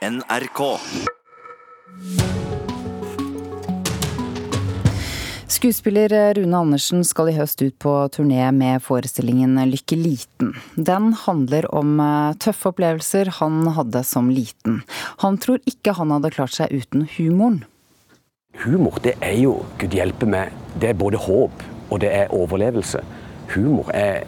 NRK. Skuespiller Rune Andersen skal i høst ut på turné med forestillingen Lykke liten. Den handler om eh, tøffe opplevelser han hadde som liten. Han tror ikke han hadde klart seg uten humoren. Humor, det er jo, gud hjelpe meg, det er både håp og det er overlevelse. Humor er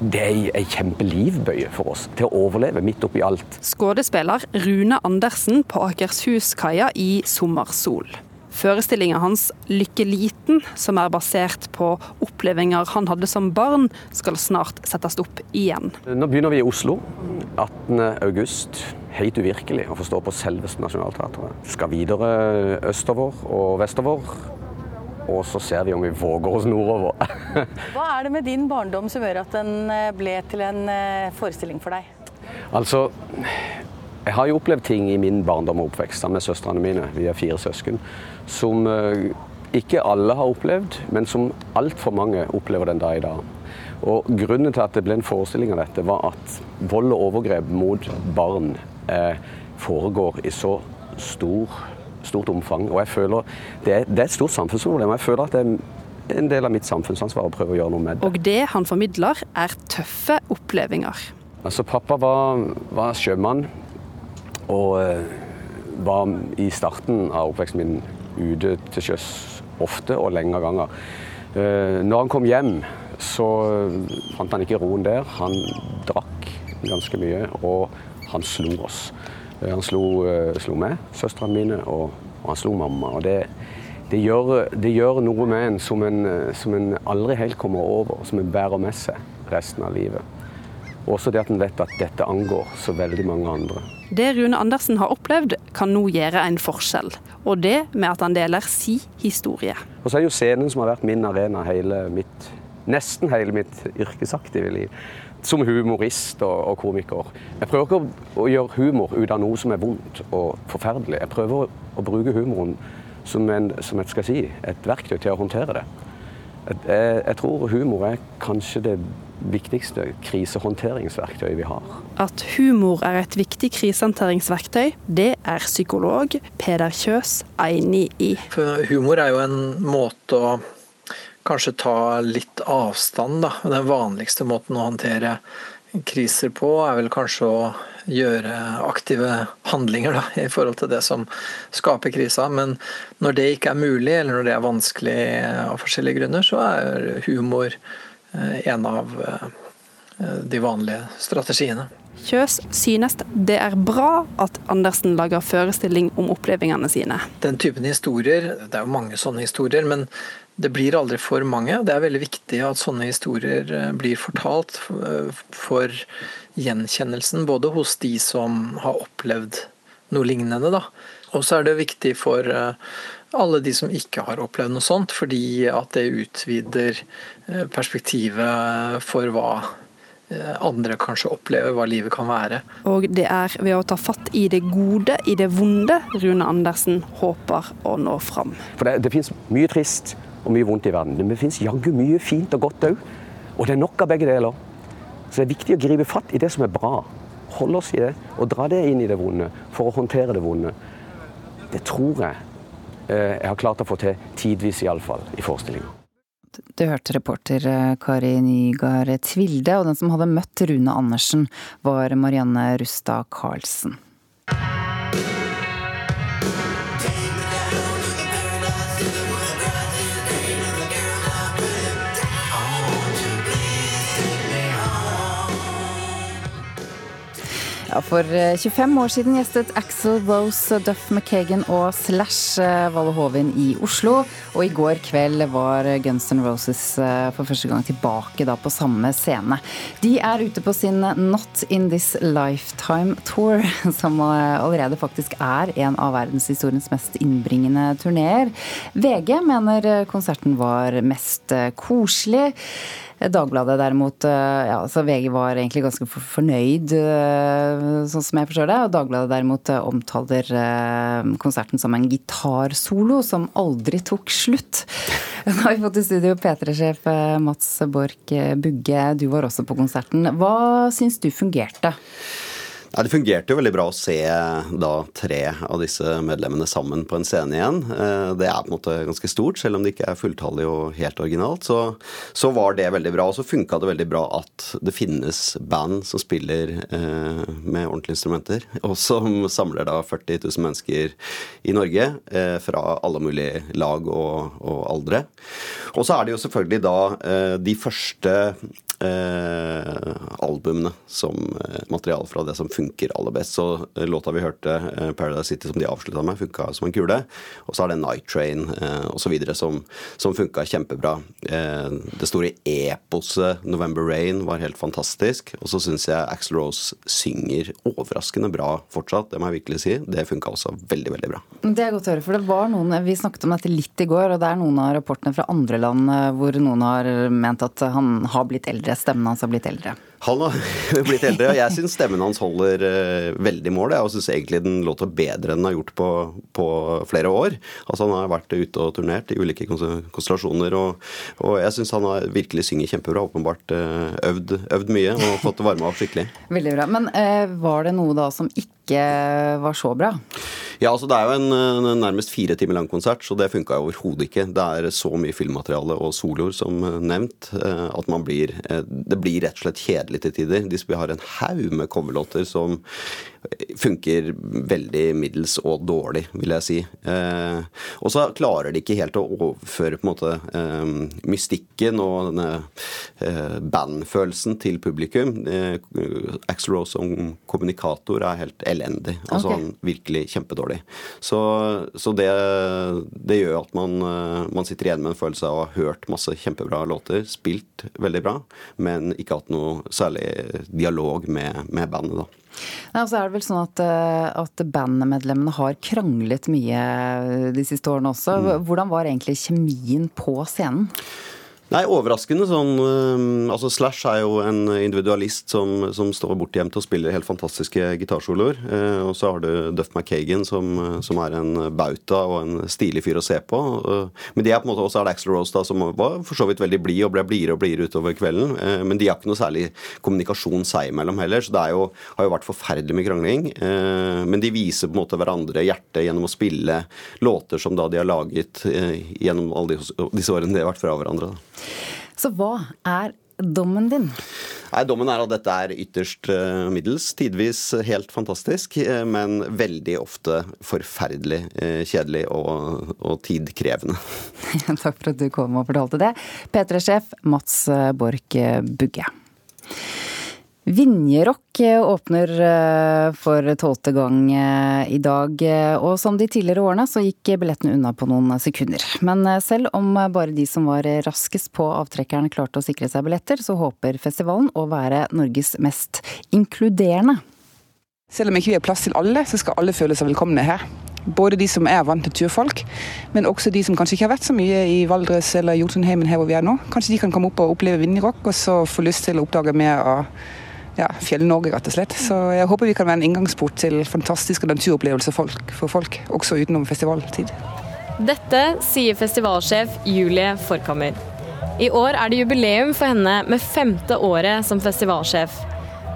det er ei kjempelivbøye for oss til å overleve midt oppi alt. Skuespiller Rune Andersen på Akershus-kaia i sommersol. Forestillinga hans 'Lykke liten', som er basert på opplevelser han hadde som barn, skal snart settes opp igjen. Nå begynner vi i Oslo 18.8. Helt uvirkelig å forstå på selveste Nationaltheatret. Skal videre østover og vestover. Og så ser vi om vi våger oss nordover. Hva er det med din barndom som gjør at den eh, ble til en eh, forestilling for deg? Altså, jeg har jo opplevd ting i min barndom og oppvekst sammen med søstrene mine, vi er fire søsken, som eh, ikke alle har opplevd, men som altfor mange opplever den dag i dag. Og Grunnen til at det ble en forestilling av dette, var at vold og overgrep mot barn eh, foregår i så stor stort omfang. Og jeg føler det det er et stort samfunnsproblem. og Jeg føler at det er en del av mitt samfunnsansvar å prøve å gjøre noe med det. Og det han formidler, er tøffe opplevelser. Altså, pappa var, var sjømann og uh, var i starten av oppveksten min ute til sjøs ofte og lenge ganger. Uh, når han kom hjem, så fant han ikke roen der. Han drakk ganske mye, og han slo oss. Eh, han slo, eh, slo meg, søstrene mine, og, og, han slo mamma. og det, det, gjør, det gjør, noe med en som, en som en aldri helt kommer over, som en bærer med seg resten av livet. Også det at en vet at dette angår så veldig mange andre. Det Rune Andersen har opplevd, kan nå gjøre en forskjell. Og det med at han deler si historie. Og så er det jo scenen som har vært min arena hele mitt, nesten hele mitt yrkesaktive liv som humorist og, og, komiker. Jeg prøver ikke å, å, gjøre humor ut av noe som er vondt og forferdelig. Jeg prøver å, å bruke humoren som, en, som et, si, et, verktøy til å håndtere det. Jeg, jeg, tror humor er kanskje det viktigste krisehåndteringsverktøyet vi har. At humor er et viktig krisehåndteringsverktøy, det er psykolog Peder Kjøs enig i. For humor er jo en måte å kanskje ta litt avstand, da. Den vanligste måten å håndtere kriser på er vel kanskje å gjøre aktive handlinger da, i forhold til det som skaper krisa. Men når det ikke er mulig, eller når det er vanskelig av forskjellige grunner, så er humor eh, en av eh, de vanlige strategiene. Kjøs synes det er bra at Andersen lager forestilling om opplevelsene sine. Den typen historier, det er jo mange sånne historier, men det blir aldri for mange. Det er veldig viktig at sånne historier eh, blir fortalt eh, for gjenkjennelsen, både hos de som har opplevd noe lignende, da. Og så er det viktig for eh, alle de som ikke har opplevd noe sånt, fordi at det utvider perspektivet for hva andre kanskje opplever hva livet kan være. Og det er ved å ta fatt i det gode, i det vonde, Rune Andersen håper å nå fram. For det, det finnes mye trist og mye vondt i verden. Men det fins jaggu mye fint og godt òg. Og det er nok av begge deler. Så det er viktig å gripe fatt i det som er bra. Holde oss i det og dra det inn i det vonde for å håndtere det vonde. Det tror jeg eh, jeg har klart å få til, tidvis iallfall, i forestillinga. Du hørte reporter eh, Kari Nygaard Tvilde, og den som hadde møtt Rune Andersen, var Marianne Rustad Karlsen. Ja, for 25 eh, år siden gjestet Axel Rose, Duff McKagan og Slash eh, Valle Hovin i Oslo. Og i går kveld var Guns N' Roses eh, for første gang tilbake da på samme scene. De er ute på sin Not In This Lifetime Tour, som allerede faktisk er en av verdenshistoriens mest innbringende turneer. VG mener konserten var mest koselig. Dagbladet derimot eh, ja, så VG var egentlig ganske fornøyd, eh, sånn som jeg forstår det. Og Dagbladet derimot eh, omtaler konserten som en gitarsolo som aldri tok slutt. Nå har vi fått i studio P3-sjef Mats Borch Bugge, du var også på konserten. Hva syns du fungerte? Nei, Det fungerte jo veldig bra å se da tre av disse medlemmene sammen på en scene igjen. Eh, det er på en måte ganske stort, selv om det ikke er fulltallig og helt originalt. Så, så var det veldig bra. Og så funka det veldig bra at det finnes band som spiller eh, med ordentlige instrumenter, og som samler da 40 000 mennesker i Norge eh, fra alle mulige lag og, og aldre. Og så er det jo selvfølgelig da eh, de første eh, albumene som eh, materiale fra det som funker aller best. Så eh, låta vi hørte, eh, 'Paradise City', som de avslutta med, funka som en kule. Og så er det 'Night Train' eh, osv. som, som funka kjempebra. Eh, det store eposet 'November Rain' var helt fantastisk. Og så syns jeg Axel Rose synger overraskende bra fortsatt, det må jeg virkelig si. Det funka også veldig, veldig bra. Det er godt å høre, for det var noen Vi snakket om dette litt i går, og det er noen av rapportene fra andre land eh, hvor noen har ment at han har blitt eldre, stemmen hans har blitt eldre. Han har blitt eldre, og jeg syns stemmen hans holder uh, veldig mål. Jeg syns egentlig den låter bedre enn den har gjort på, på, flere år. Altså Han har vært ute og turnert i ulike konstellasjoner, og, og jeg syns han har virkelig synger kjempebra. Åpenbart uh, øvd, øvd, mye og fått varma opp skikkelig. Veldig bra. Men uh, var det noe da som ikke var så bra? Ja, altså Det er jo en, en nærmest fire timer lang konsert, så det funka overhodet ikke. Det er så mye filmmateriale og soloer som nevnt at man blir Det blir rett og slett kjedelig til tider. De har en haug med coverlåter som funker veldig middels og dårlig, vil jeg si. Eh, og så klarer de ikke helt å overføre på en måte eh, mystikken og denne eh, bandfølelsen til publikum. Eh, Axel Rose som kommunikator er helt elendig. Altså okay. han virkelig kjempedårlig. Så, så det, det, gjør at man, eh, man, sitter igjen med en følelse av å ha hørt masse kjempebra låter, spilt veldig bra, men ikke hatt noe særlig dialog med, med bandet. da. Nei, så er det vel sånn at, eh, at bandmedlemmene har kranglet mye de siste årene også. Mm. Hvordan var egentlig kjemien på scenen? Nei, overraskende sånn Altså Slash er jo en individualist som, som står bortgjemt og spiller helt fantastiske gitarsoloer. Eh, og så har du Duff McKagan som, som, er en bauta og en stilig fyr å se på. Eh, men de er på en måte også er det Axel Rose da, som var for så vidt veldig blid og ble blidere og blidere utover kvelden. Eh, men de har ikke noe særlig kommunikasjon seg imellom heller, så det jo, har jo vært forferdelig med krangling. Men de viser på en måte hverandre hjertet gjennom å spille låter som da de har laget gjennom alle disse årene de har vært fra hverandre. Da. Så hva er dommen din? Nei, Dommen er at dette er ytterst uh, middels. Tidvis helt fantastisk, uh, men veldig ofte forferdelig uh, kjedelig og, og tidkrevende. Takk for at du kom og fortalte det. P3-sjef Mats Borch Bugge. Vinjerock åpner eh, for tolvte gang eh, i dag, eh, og som de tidligere årene så gikk billettene unna på noen sekunder. Men selv om bare de som var raskest på avtrekkeren klarte å sikre seg billetter, så håper festivalen å være Norges mest inkluderende. Selv om ikke vi har plass til alle, så skal alle føle seg velkomne her. Både de som er vant til turfolk, men også de som kanskje ikke har vært så mye i Valdres eller Jotunheimen her hvor vi er nå. Kanskje de kan komme opp og oppleve Vinjerock, og så få lyst til å oppdage mer av ja, Fjell-Norge, rett og slett. Så jeg håper vi kan være en inngangsport til fantastiske naturopplevelser for folk, også utenom festivaltid. Dette sier festivalsjef Julie Forkammer. I år er det jubileum for henne med femte året som festivalsjef.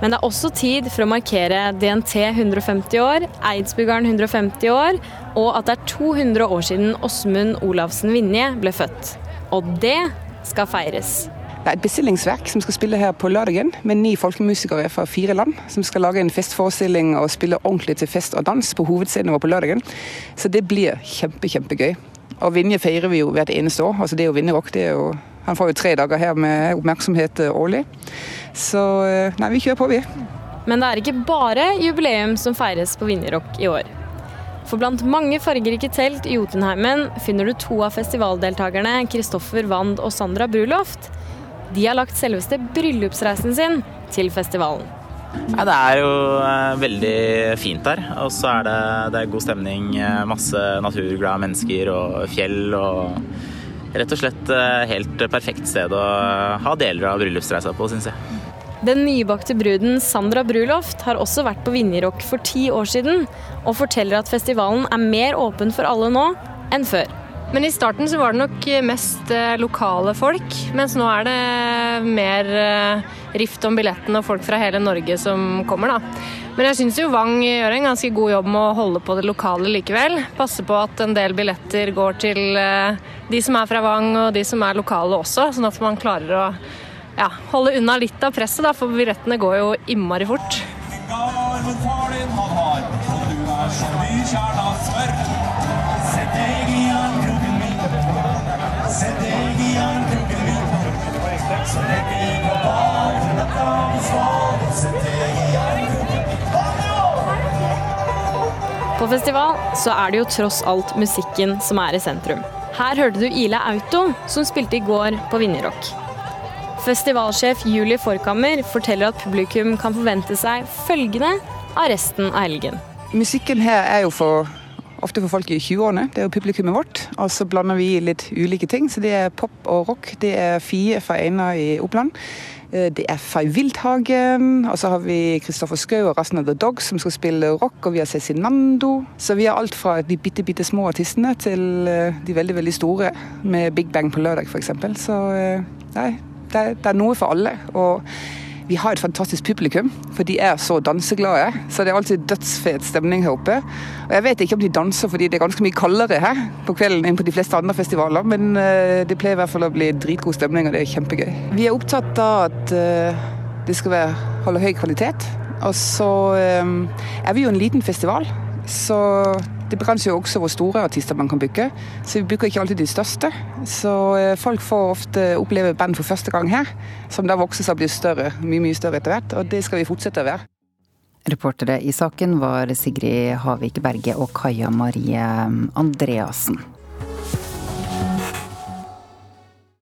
Men det er også tid for å markere DNT 150 år, Eidsbyggeren 150 år, og at det er 200 år siden Åsmund Olavsen Vinje ble født. Og det skal feires. Det er et bestillingsverk som skal spille her på lørdagen, med ni folkemusikere fra fire land. Som skal lage en festforestilling og spille ordentlig til fest og dans på hovedscenen vår på lørdagen. Så det blir kjempe, kjempegøy. Og Vinje feirer vi jo hvert eneste år. Altså det å vinne rock, det er jo Han får jo tre dager her med oppmerksomhet årlig. Så eh, nei, vi kjører på, vi. Men det er ikke bare jubileum som feires på Vinjerock i år. For blant mange fargerike telt i Jotunheimen finner du to av festivaldeltakerne, Kristoffer Wand og Sandra Bruloft. De har lagt selveste bryllupsreisen sin til festivalen. Ja, det er jo eh, veldig fint her. Og så er det, det er god stemning, eh, masse naturglade mennesker og fjell. og Rett og slett eh, helt perfekt sted å ha deler av bryllupsreisa på, syns jeg. Den nybakte bruden Sandra Bruloft har også vært på Vinjerock for ti år siden, og forteller at festivalen er mer åpen for alle nå enn før. Men i starten så var det nok mest eh, lokale folk, mens nå er det mer eh, rift om billetten og folk fra hele Norge som kommer, da. Men jeg syns jo Vang gjør en ganske god jobb med å holde på det lokale likevel. Passe på at en del billetter går til eh, de som er fra Vang og de som er lokale også, sånn at man klarer å ja, holde unna litt av presset, da, for billettene går jo innmari fort. Fikar for farlig han har, og du er så mye Sett På festival så er det jo tross alt musikken som er i sentrum. Her hørte du Ila Auto, som spilte i går på Vinjerock. Festivalsjef Julie Forkammer forteller at publikum kan forvente seg følgende av resten av helgen. Musikken her er jo for, ofte for folk i 20-årene. Det er jo publikummet vårt. Og så blander vi litt ulike ting. Så det er pop og rock. Det er Fie fra Einar i Oppland. Eh, det er Fay Wildhagen, og så har vi Kristoffer Schou og Rassen of The Dogs som skal spille rock, og vi har Cezinando. Så vi har alt fra de bitte, bitte små artistene til eh, de veldig, veldig store, med Big Bang på lørdag f.eks. Så eh, nei, det, er noe for alle. og vi har et fantastisk publikum, for de er så danseglade. Så det er alltid dødsfet stemning her oppe. Og jeg vet ikke om de danser fordi det er ganske mye kaldere her på kvelden enn på de fleste andre festivaler, men eh, det pleier i hvert fall å bli dritgod stemning, og det er kjempegøy. Vi er opptatt av at eh, det skal være, holde høy kvalitet. Og så eh, er vi jo en liten festival, så det begrenser jo også hvor store artister man kan booke, så vi booker ikke alltid de største. Så eh, folk får ofte oppleve band for første gang her, som da vokser seg og blir større, mye mye større etter hvert. Og det skal vi fortsette å være. Reportere i saken var Sigrid Havik Berge og Kaja Marie Andreassen.